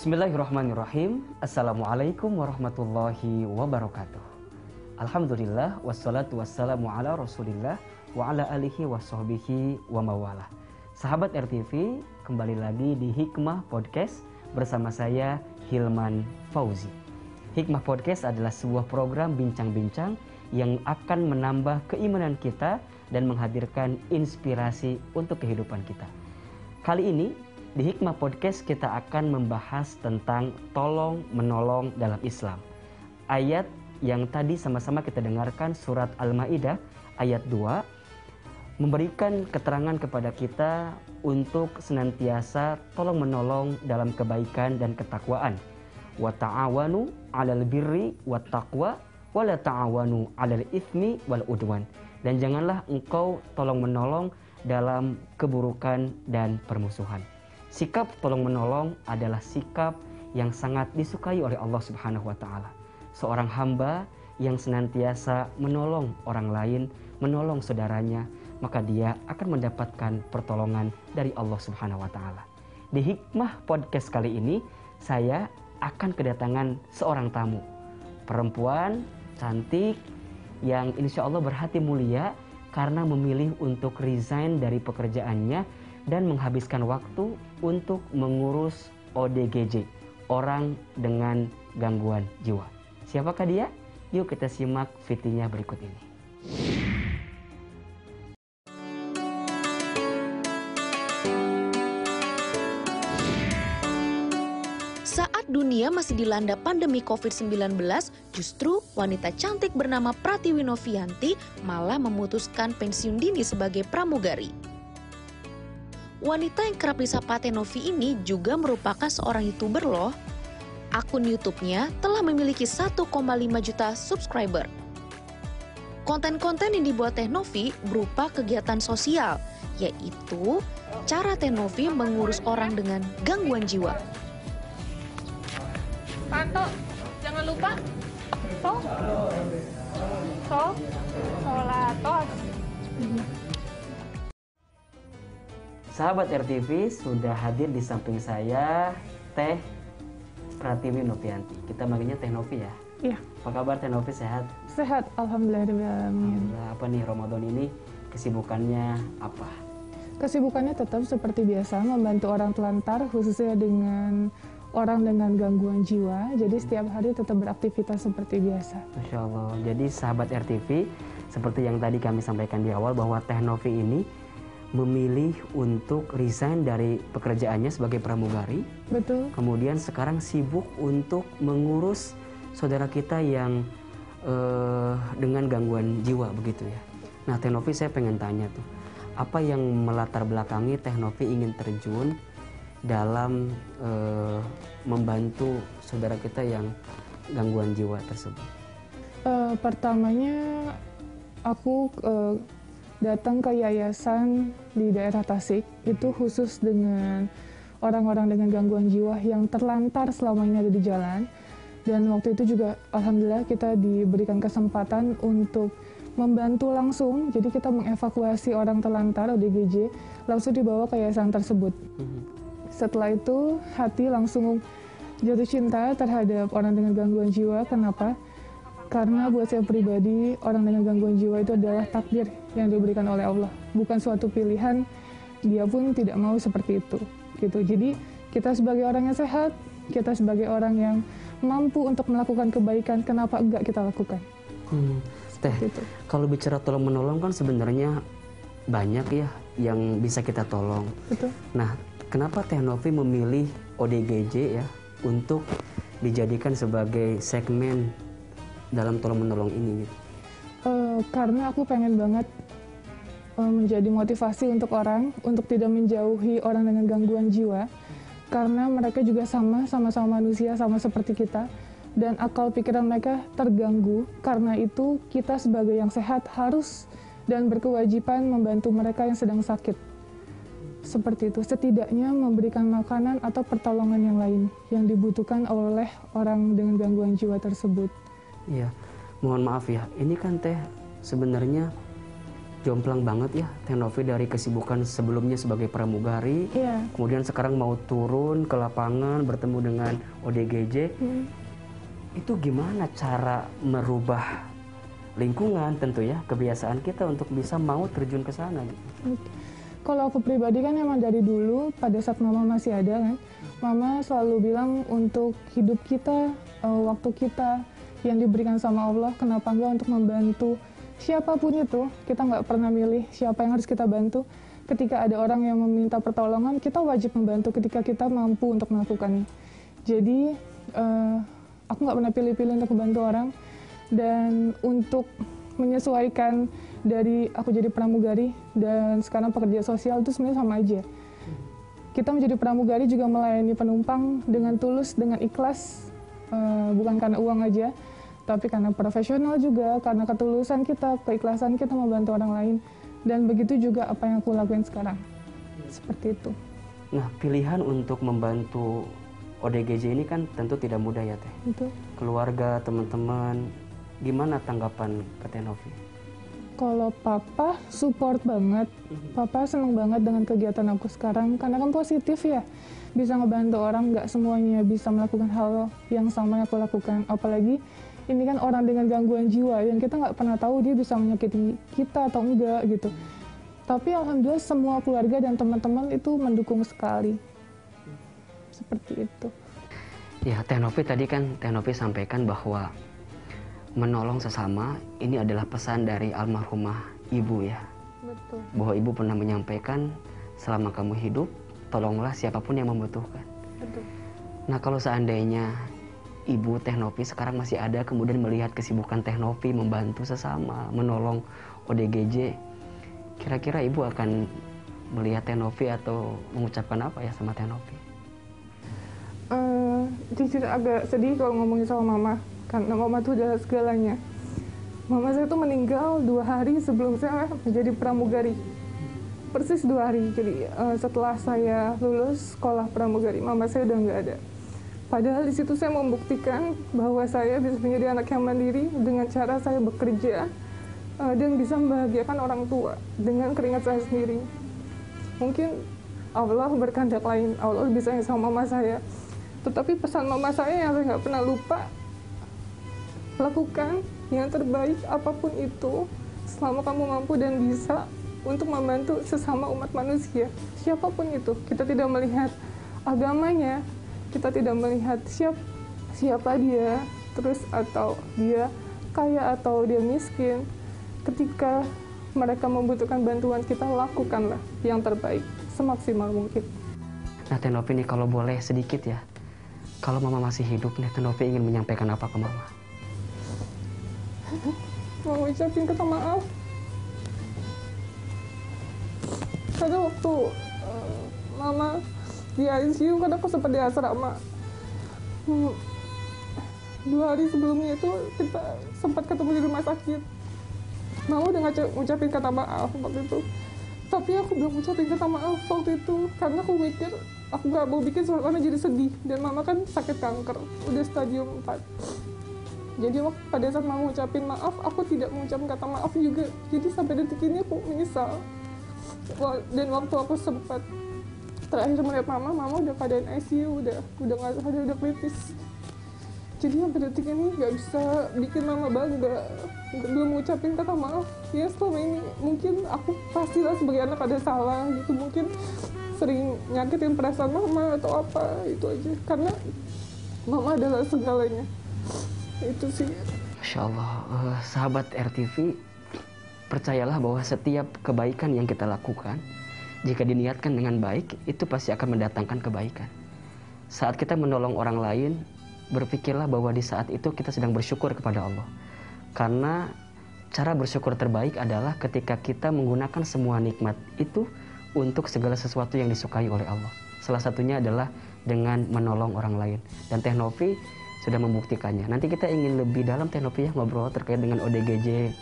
Bismillahirrahmanirrahim. Assalamualaikum warahmatullahi wabarakatuh. Alhamdulillah wassalatu wassalamu ala Rasulillah wa ala alihi wa wa mawalah. Sahabat RTV, kembali lagi di Hikmah Podcast bersama saya Hilman Fauzi. Hikmah Podcast adalah sebuah program bincang-bincang yang akan menambah keimanan kita dan menghadirkan inspirasi untuk kehidupan kita. Kali ini di Hikmah Podcast kita akan membahas tentang tolong menolong dalam Islam. Ayat yang tadi sama-sama kita dengarkan surat Al-Maidah ayat 2 memberikan keterangan kepada kita untuk senantiasa tolong menolong dalam kebaikan dan ketakwaan. Wa ta'awanu 'alal birri wat taqwa wa la ta'awanu 'alal itsmi wal udwan. Dan janganlah engkau tolong menolong dalam keburukan dan permusuhan. Sikap tolong menolong adalah sikap yang sangat disukai oleh Allah Subhanahu wa taala. Seorang hamba yang senantiasa menolong orang lain, menolong saudaranya, maka dia akan mendapatkan pertolongan dari Allah Subhanahu wa taala. Di hikmah podcast kali ini, saya akan kedatangan seorang tamu. Perempuan cantik yang insya Allah berhati mulia karena memilih untuk resign dari pekerjaannya dan menghabiskan waktu untuk mengurus ODGJ, orang dengan gangguan jiwa. Siapakah dia? Yuk kita simak videonya berikut ini. Saat dunia masih dilanda pandemi COVID-19, justru wanita cantik bernama Pratiwi Novianti malah memutuskan pensiun dini sebagai pramugari. Wanita yang kerap disapa Tenovi ini juga merupakan seorang YouTuber loh. Akun YouTube-nya telah memiliki 1,5 juta subscriber. Konten-konten yang dibuat Tenovi berupa kegiatan sosial, yaitu cara Tenovi mengurus orang dengan gangguan jiwa. Panto, jangan lupa. So, so, solatos. Sahabat RTV sudah hadir di samping saya Teh Pratiwi Novianti. Kita manggilnya Teh Novi ya. Iya. Apa kabar Teh Novi sehat? Sehat, alhamdulillah. Alhamdulillah. Apa nih Ramadan ini kesibukannya apa? Kesibukannya tetap seperti biasa membantu orang telantar khususnya dengan orang dengan gangguan jiwa. Jadi setiap hari tetap beraktivitas seperti biasa. Masya Allah. Jadi sahabat RTV seperti yang tadi kami sampaikan di awal bahwa Teh Novi ini memilih untuk resign dari pekerjaannya sebagai pramugari. Betul. Kemudian sekarang sibuk untuk mengurus saudara kita yang uh, dengan gangguan jiwa begitu ya. Nah, Tenovi saya pengen tanya tuh, apa yang melatar belakangi Tenovi ingin terjun dalam uh, membantu saudara kita yang gangguan jiwa tersebut? Uh, pertamanya aku uh, datang ke yayasan di daerah Tasik itu khusus dengan orang-orang dengan gangguan jiwa yang terlantar selama ini ada di jalan. Dan waktu itu juga alhamdulillah kita diberikan kesempatan untuk membantu langsung. Jadi kita mengevakuasi orang terlantar ODGJ langsung dibawa ke yayasan tersebut. Mhm. setelah itu hati langsung jatuh cinta terhadap orang dengan gangguan jiwa. Kenapa karena buat saya pribadi, orang dengan gangguan jiwa itu adalah takdir yang diberikan oleh Allah, bukan suatu pilihan. Dia pun tidak mau seperti itu. Gitu. Jadi kita sebagai orang yang sehat, kita sebagai orang yang mampu untuk melakukan kebaikan, kenapa enggak kita lakukan? Hmm. Teh, gitu. kalau bicara tolong menolong kan sebenarnya banyak ya yang bisa kita tolong. Betul. Nah, kenapa Teh Novi memilih ODGJ ya untuk dijadikan sebagai segmen dalam tolong menolong ini? Uh, karena aku pengen banget uh, menjadi motivasi untuk orang untuk tidak menjauhi orang dengan gangguan jiwa, karena mereka juga sama sama-sama manusia sama seperti kita dan akal pikiran mereka terganggu. Karena itu kita sebagai yang sehat harus dan berkewajiban membantu mereka yang sedang sakit. Seperti itu, setidaknya memberikan makanan atau pertolongan yang lain yang dibutuhkan oleh orang dengan gangguan jiwa tersebut. Iya, mohon maaf ya. Ini kan teh sebenarnya jomplang banget ya Teh Novi dari kesibukan sebelumnya sebagai pramugari, Iya. kemudian sekarang mau turun ke lapangan bertemu dengan ODGJ. Hmm. Itu gimana cara merubah lingkungan tentu ya kebiasaan kita untuk bisa mau terjun ke sana gitu. Kalau aku pribadi kan emang dari dulu pada saat mama masih ada kan, mama selalu bilang untuk hidup kita, eh, waktu kita yang diberikan sama Allah, kenapa enggak untuk membantu siapa pun itu, kita nggak pernah milih siapa yang harus kita bantu. Ketika ada orang yang meminta pertolongan, kita wajib membantu ketika kita mampu untuk melakukannya. Jadi eh, aku nggak pernah pilih-pilih untuk membantu orang dan untuk menyesuaikan dari aku jadi pramugari dan sekarang pekerja sosial itu sebenarnya sama aja. Kita menjadi pramugari juga melayani penumpang dengan tulus, dengan ikhlas, eh, bukan karena uang aja, tapi karena profesional juga, karena ketulusan kita, keikhlasan kita membantu orang lain. Dan begitu juga apa yang aku lakuin sekarang. Seperti itu. Nah, pilihan untuk membantu ODGJ ini kan tentu tidak mudah ya Teh. Itu. Keluarga, teman-teman, gimana tanggapan ke Teh Novi? Kalau papa support banget, papa seneng banget dengan kegiatan aku sekarang karena kan positif ya, bisa ngebantu orang nggak semuanya bisa melakukan hal yang sama yang aku lakukan. Apalagi ini kan orang dengan gangguan jiwa yang kita nggak pernah tahu dia bisa menyakiti kita atau enggak gitu. Tapi alhamdulillah semua keluarga dan teman-teman itu mendukung sekali. Seperti itu. Ya, Teh Novi tadi kan Teh Novi sampaikan bahwa menolong sesama ini adalah pesan dari almarhumah ibu ya. Betul. Bahwa ibu pernah menyampaikan selama kamu hidup, tolonglah siapa pun yang membutuhkan. Betul. Nah, kalau seandainya ibu Teh Novi sekarang masih ada kemudian melihat kesibukan Teh Novi membantu sesama, menolong ODGJ, kira-kira ibu akan melihat Teh Novi atau mengucapkan apa ya sama Teh Novi? Eh, jujur agak sedih kalau ngomongin sama mama karena mama tuh adalah segalanya mama saya tuh meninggal dua hari sebelum saya menjadi pramugari persis dua hari. Jadi eh, setelah saya lulus sekolah pramugari mama saya udah nggak ada. Padahal di situ saya membuktikan bahwa saya bisa menjadi anak yang mandiri dengan cara saya bekerja eh, dan bisa membahagiakan orang tua dengan keringat saya sendiri. Mungkin Allah berkehendak lain Allah bisa yang sama mama saya. Tetapi pesan mama saya yang saya nggak pernah lupa lakukan yang terbaik apa pun itu selama kamu mampu dan bisa untuk membantu sesama umat manusia siapa pun itu kita tidak melihat agamanya kita tidak melihat siap siapa dia terus atau dia kaya atau dia miskin ketika mereka membutuhkan bantuan kita lakukanlah yang terbaik semaksimal mungkin Nah, Teh Novi nih kalau boleh sedikit ya. Kalau Mama masih hidup nih, Teh Novi ingin menyampaikan apa ke Mama? mau ucapin kata maaf karena waktu eh, mama di ICU kan aku sempat di asrama Hmm, dua hari sebelumnya itu kita sempat ketemu di rumah sakit. Mama udah ngucapin kata maaf waktu itu. Tapi aku belum ngucapin kata maaf waktu itu karena aku mikir aku gak mau bikin suasana jadi sedih. Dan mama kan sakit kanker udah stadium 4 jadi waktu pada saat mau ngucapin maaf aku tidak mengucapkan kata maaf juga. Jadi sampai detik ini aku menyesal dan waktu aku sempat terakhir melihat mama mama udah keadaan ICU udah udah nggak sadar udah kritis. Jadi sampai detik ini nggak bisa bikin mama bangga. Belum ngucapin kata maaf. Ya selama ini mungkin aku pastilah sebagai anak ada salah gitu. Mungkin sering nyakitin perasaan mama atau apa itu aja. Karena mama adalah segalanya. Itu sih. Masya Allah, eh, sahabat RTV, percayalah bahwa setiap kebaikan yang kita lakukan, jika diniatkan dengan baik, itu pasti akan mendatangkan kebaikan. Saat kita menolong orang lain, berpikirlah bahwa di saat itu kita sedang bersyukur kepada Allah. Karena cara bersyukur terbaik adalah ketika kita menggunakan semua nikmat itu untuk segala sesuatu yang disukai oleh Allah. Salah satunya adalah dengan menolong orang lain. Dan Teh Novi sudah membuktikannya. Nanti kita ingin lebih dalam Teh Novi ya ngobrol terkait dengan ODGJ,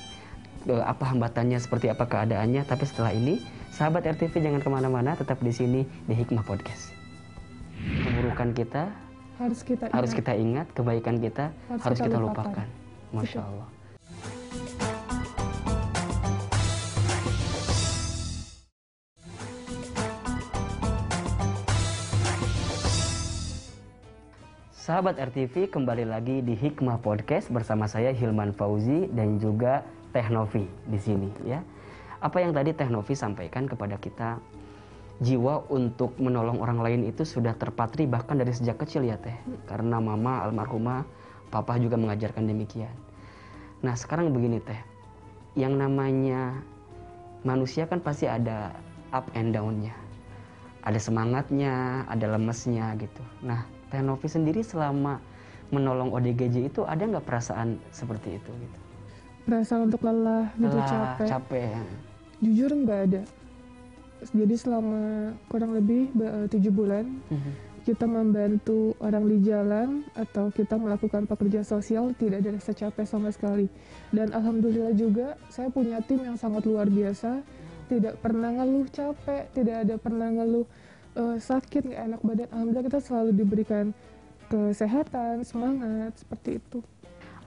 apa hambatannya, seperti apa keadaannya. Tapi setelah ini, sahabat RTV jangan ke mana-mana, tetap di sini di Hikmah Podcast. Keburukan kita harus kita ingat, harus kita ingat kebaikan kita harus, harus kita, kita lupakan. lupakan. Masya Allah. Sahabat RTV kembali lagi di Hikmah Podcast bersama saya Hilman Fauzi dan juga Teh Novi di sini ya. Apa yang tadi Teh Novi sampaikan kepada kita jiwa untuk menolong orang lain itu sudah terpatri bahkan dari sejak kecil ya Teh. Karena mama almarhumah, papa juga mengajarkan demikian. Nah, sekarang begini Teh. Yang namanya manusia kan pasti ada up and down-nya. Ada semangatnya, ada lemesnya gitu. Nah, Teh Novi sendiri selama menolong ODGJ itu ada nggak perasaan seperti itu gitu? Perasaan untuk lelah, gitu Lelah, capek. capek. Jujur nggak ada. Jadi selama kurang lebih eh, tujuh bulan Mhm. kita membantu orang di jalan atau kita melakukan pekerja sosial tidak ada rasa capek sama sekali. Dan alhamdulillah juga saya punya tim yang sangat luar biasa, tidak pernah ngeluh capek, tidak ada pernah ngeluh eh, sakit nggak enak badan. Alhamdulillah kita selalu diberikan kesehatan, semangat seperti itu.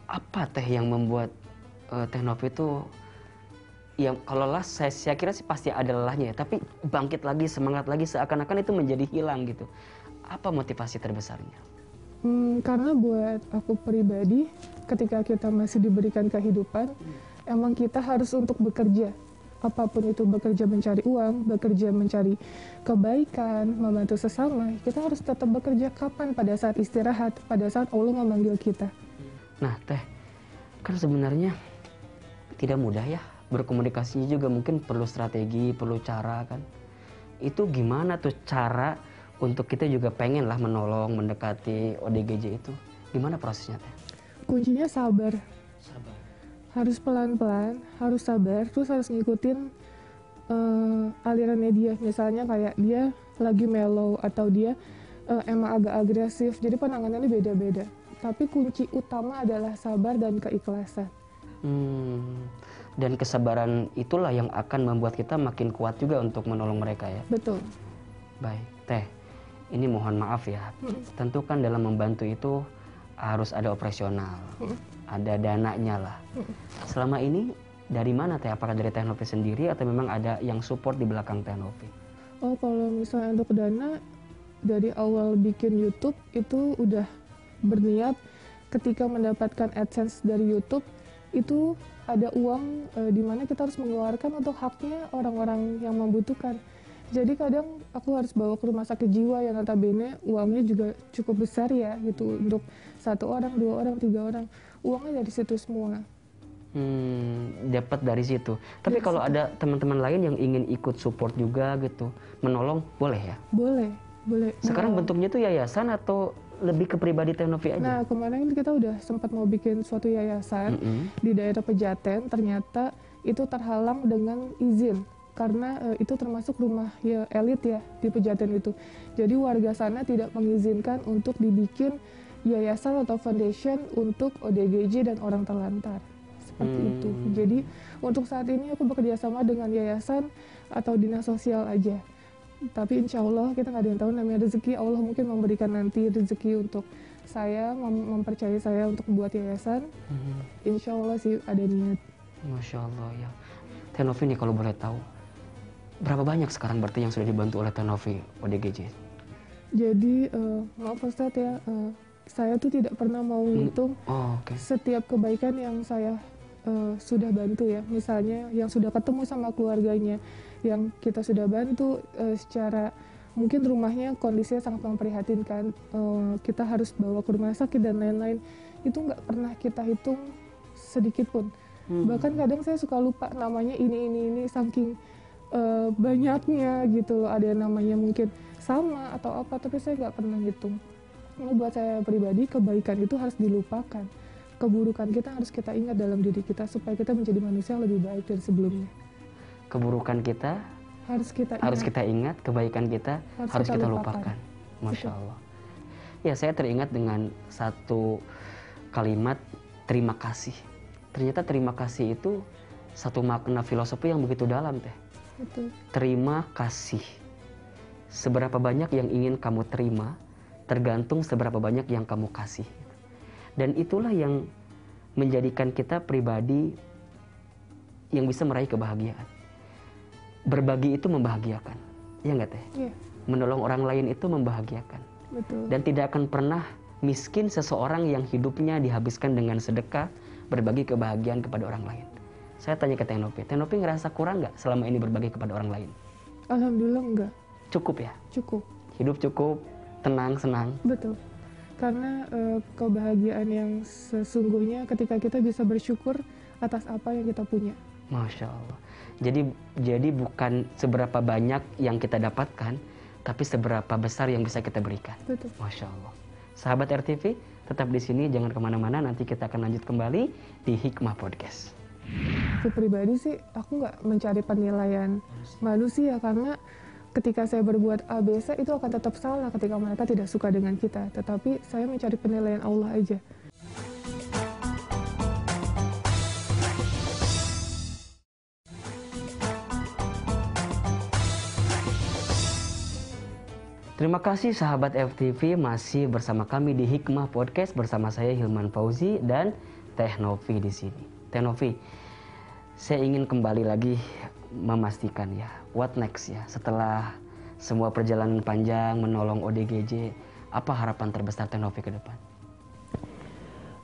Apa Teh yang membuat Teh Novi itu yang kalau lelah saya, saya kira sih pasti ada lelahnya ya, tapi bangkit lagi semangat lagi seakan-akan itu menjadi hilang gitu. Apa motivasi terbesarnya? Hmm, karena buat aku pribadi, ketika kita masih diberikan kehidupan, emang kita harus untuk bekerja. Apa pun itu bekerja mencari uang, bekerja mencari kebaikan, membantu sesama, kita harus tetap bekerja kapan pada saat istirahat, pada saat Allah memanggil kita. Nah, Teh, kan sebenarnya tidak mudah ya berkomunikasinya juga mungkin perlu strategi, perlu cara kan. Itu gimana tuh cara untuk kita juga pengen lah menolong, mendekati ODGJ itu. Gimana prosesnya Teh? Kuncinya sabar, Sabar. harus pelan-pelan, harus sabar, terus harus ngikutin eh, alirannya dia. Misalnya kayak dia lagi mellow atau dia eh, emang agak agresif, jadi penanganannya beda-beda. Tapi kunci utama adalah sabar dan keikhlasan. Hmm. Dan kesabaran itulah yang akan membuat kita makin kuat juga untuk menolong mereka ya. Betul. Baik, Teh. Ini mohon maaf ya. Tentu kan dalam membantu itu harus ada operasional, ada dananya lah. Selama ini dari mana Teh? Apakah dari Teh Novi sendiri atau memang ada yang support di belakang Teh Novi? Oh, kalau misalnya untuk dana dari awal bikin YouTube itu udah berniat ketika mendapatkan AdSense dari YouTube itu ada uang eh, di mana kita harus mengeluarkan untuk haknya orang-orang yang membutuhkan. Jadi kadang aku harus bawa ke rumah sakit jiwa yang notabene uangnya juga cukup besar ya gitu untuk satu orang, dua orang, tiga orang. Uangnya dari situ semua. Hmm, dapat dari situ. Tapi Dari kalau situ. ada teman-teman lain yang ingin ikut support juga gitu, menolong, boleh ya? Boleh, boleh. Sekarang bentuknya itu yayasan atau lebih ke pribadi Teh Novi aja? Nah, kemarin kita udah sempat mau bikin suatu yayasan Mm-mm. di daerah Pejaten, ternyata itu terhalang dengan izin karena eh, itu termasuk rumah ya elit ya di Pejaten itu. Jadi warga sana tidak mengizinkan untuk dibikin yayasan atau foundation untuk ODGJ dan orang terlantar. Seperti Hmm. itu. Jadi untuk saat ini aku bekerja sama dengan yayasan atau dinas sosial aja. Tapi insya Allah kita nggak ada yang tahu namanya rezeki Allah mungkin memberikan nanti rezeki untuk saya mem- mempercayai saya untuk membuat yayasan. Mhm. Insya Allah sih ada niat. Masya Allah ya. Teh Novi nih kalau boleh tahu, berapa banyak sekarang berarti yang sudah dibantu oleh Teh Novi ODGJ? Jadi eh, maaf Ustadz ya, eh, saya tuh tidak pernah mau menghitung Oh, oke. setiap kebaikan yang saya eh, sudah bantu ya. Misalnya yang sudah ketemu sama keluarganya, yang kita sudah bantu eh, secara mungkin rumahnya kondisinya sangat memprihatinkan. Eh, kita harus bawa ke rumah sakit dan lain-lain. Itu nggak pernah kita hitung sedikit pun. Hmm. Bahkan kadang saya suka lupa namanya ini ini ini saking eh, banyaknya gitu loh. Ada yang namanya mungkin sama atau apa, tapi saya nggak pernah hitung. Ini buat saya pribadi kebaikan itu harus dilupakan. Keburukan kita harus kita ingat dalam diri kita supaya kita menjadi manusia yang lebih baik dari sebelumnya. Keburukan kita Harus kita ingat. harus kita ingat, kebaikan kita Harus harus, kita kita, lupakan. lupakan. Masya Betul. Allah. Ya, saya teringat dengan satu kalimat terima kasih. Ternyata terima kasih itu satu makna filosofi yang begitu dalam, Teh. Betul. Terima kasih. Seberapa banyak yang ingin kamu terima, tergantung seberapa banyak yang kamu kasih. Dan itulah yang menjadikan kita pribadi yang bisa meraih kebahagiaan. Berbagi itu membahagiakan. Ya enggak teh? Iya, Menolong orang lain itu membahagiakan. betul. Dan tidak akan pernah miskin seseorang yang hidupnya dihabiskan dengan sedekah, berbagi kebahagiaan kepada orang lain. Saya tanya ke Tenopi, Tenopi ngerasa kurang nggak selama ini berbagi kepada orang lain? Alhamdulillah enggak, Cukup ya? cukup. Hidup cukup, tenang, senang. Betul. Karena eh, kebahagiaan yang sesungguhnya ketika kita bisa bersyukur atas apa yang kita punya. Masya Allah. Jadi jadi bukan seberapa banyak yang kita dapatkan, tapi seberapa besar yang bisa kita berikan. Betul. Masya Allah. Sahabat RTV, tetap di sini, jangan ke mana-mana. Nanti kita akan lanjut kembali di Hikmah Podcast. Aku pribadi sih, aku nggak mencari penilaian manusia karena ketika saya berbuat A, B, C itu akan tetap salah ketika mereka tidak suka dengan kita. Tetapi saya mencari penilaian Allah aja. Terima kasih sahabat FTV masih bersama kami di Hikmah Podcast bersama saya Hilman Fauzi dan Teh Novi di sini. Teh Novi, saya ingin kembali lagi memastikan ya, what next ya setelah semua perjalanan panjang menolong ODGJ, apa harapan terbesar Teh Novi ke depan?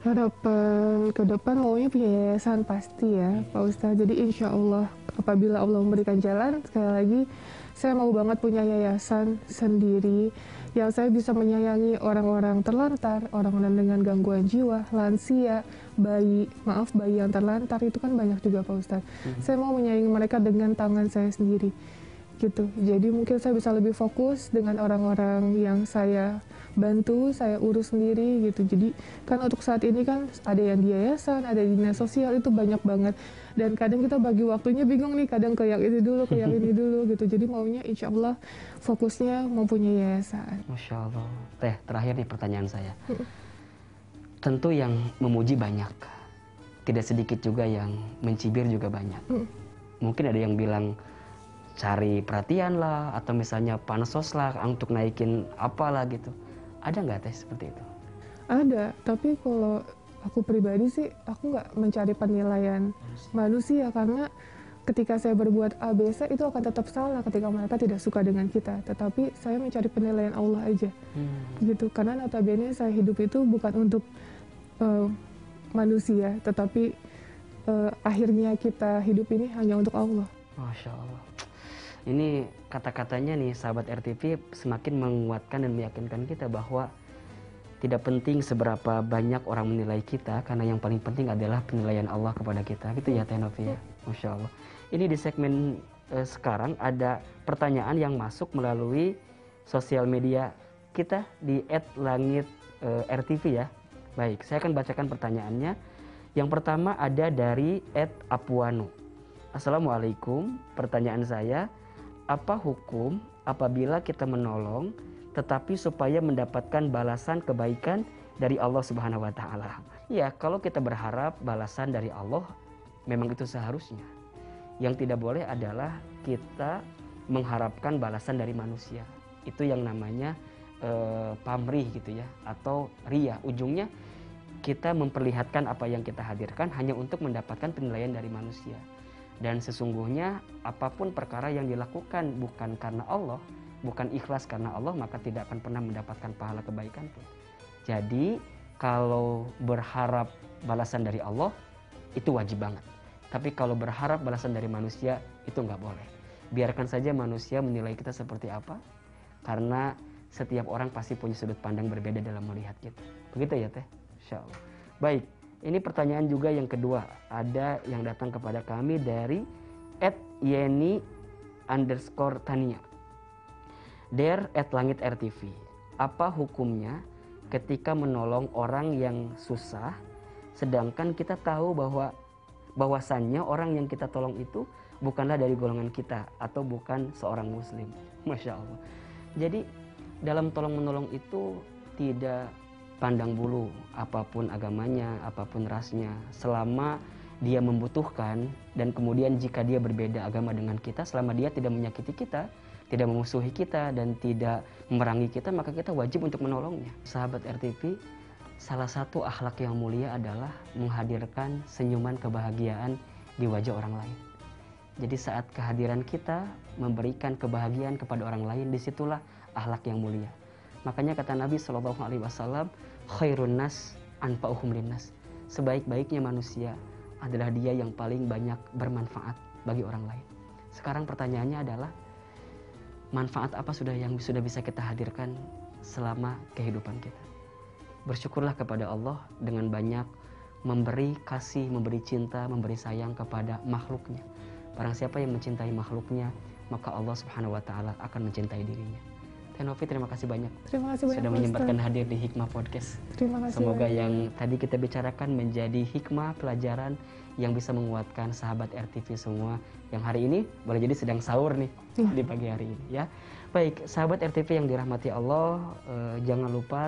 Harapan ke depan maunya punya yayasan pasti ya Pak Ustadz. Jadi insya Allah apabila Allah memberikan jalan, sekali lagi saya mau banget punya yayasan sendiri yang saya bisa menyayangi orang-orang terlantar, orang-orang dengan gangguan jiwa, lansia, bayi, maaf bayi yang terlantar itu kan banyak juga Pak Ustadz. Saya mau menyayangi mereka dengan tangan saya sendiri gitu. Jadi mungkin saya bisa lebih fokus dengan orang-orang yang saya bantu, saya urus sendiri gitu. Jadi kan untuk saat ini kan ada yang di yayasan, ada di dinas sosial itu banyak banget. Dan kadang kita bagi waktunya bingung nih, kadang ke yang ini dulu, ke yang ini dulu gitu. Jadi maunya insya Allah fokusnya mempunyai yayasan. Masya Allah. Teh, terakhir nih pertanyaan saya. Tentu yang memuji banyak. Tidak sedikit juga yang mencibir juga banyak. Mungkin ada yang bilang cari perhatian lah atau misalnya pansos lah untuk naikin apalah gitu. Ada nggak teh seperti itu? Ada, tapi kalau aku pribadi sih aku nggak mencari penilaian manusia karena ketika saya berbuat A, B, C itu akan tetap salah ketika mereka tidak suka dengan kita. Tetapi saya mencari penilaian Allah aja, gitu. Karena notabene saya hidup itu bukan untuk eh, manusia, tetapi eh, akhirnya kita hidup ini hanya untuk Allah. Masya Allah. Ini kata-katanya nih sahabat RTV semakin menguatkan dan meyakinkan kita bahwa tidak penting seberapa banyak orang menilai kita karena yang paling penting adalah penilaian Allah kepada kita. Gitu ya Teh ya. Masya Allah. Ini di segmen eh, sekarang ada pertanyaan yang masuk melalui sosial media kita di @langit eh, RTV ya. Baik, saya akan bacakan pertanyaannya. Yang pertama ada dari @apuanu. Assalamualaikum. Pertanyaan saya, apa hukum apabila kita menolong tetapi supaya mendapatkan balasan kebaikan dari Allah Subhanahu wa taala? Ya, kalau kita berharap balasan dari Allah memang itu seharusnya. Yang tidak boleh adalah kita mengharapkan balasan dari manusia. Itu yang namanya eh, pamrih gitu ya atau ria. Ujungnya kita memperlihatkan apa yang kita hadirkan hanya untuk mendapatkan penilaian dari manusia. Dan sesungguhnya apa pun perkara yang dilakukan bukan karena Allah, bukan ikhlas karena Allah, maka tidak akan pernah mendapatkan pahala kebaikan pun. Jadi kalau berharap balasan dari Allah itu wajib banget. Tapi kalau berharap balasan dari manusia itu nggak boleh. Biarkan saja manusia menilai kita seperti apa, karena setiap orang pasti punya sudut pandang berbeda dalam melihat kita. Begitu ya teh, Insya. Baik, ini pertanyaan juga yang kedua. Ada yang datang kepada kami dari at Yeni underscore Tania. Der at Langit RTV. Apa hukumnya ketika menolong orang yang susah, sedangkan kita tahu bahwa bahwasannya orang yang kita tolong itu bukanlah dari golongan kita atau bukan seorang muslim. Masya Allah. Jadi dalam tolong menolong itu tidak pandang bulu apa pun agamanya, apa pun rasnya, selama dia membutuhkan dan kemudian jika dia berbeda agama dengan kita, selama dia tidak menyakiti kita, tidak memusuhi kita dan tidak memerangi kita, maka kita wajib untuk menolongnya. Sahabat RTV, salah satu akhlak yang mulia adalah menghadirkan senyuman kebahagiaan di wajah orang lain. Jadi saat kehadiran kita memberikan kebahagiaan kepada orang lain, di situlah akhlak yang mulia. Makanya kata Nabi Shallallahu Alaihi Wasallam, khairun nas anfa'uhum linnas. Sebaik-baiknya manusia adalah dia yang paling banyak bermanfaat bagi orang lain. Sekarang pertanyaannya adalah manfaat apa sudah yang sudah bisa kita hadirkan selama kehidupan kita. Bersyukurlah kepada Allah dengan banyak memberi kasih, memberi cinta, memberi sayang kepada makhluknya. Barang siapa yang mencintai makhluknya, maka Allah Subhanahu wa taala akan mencintai dirinya. Tenovi terima kasih banyak Terima kasih banyak sudah menyempatkan hadir di Hikmah Podcast. Terima kasih Semoga banyak. yang tadi kita bicarakan menjadi hikmah pelajaran yang bisa menguatkan sahabat RTV semua yang hari ini boleh jadi sedang sahur nih Iya. di pagi hari ini ya. Baik, sahabat RTV yang dirahmati Allah, eh, jangan lupa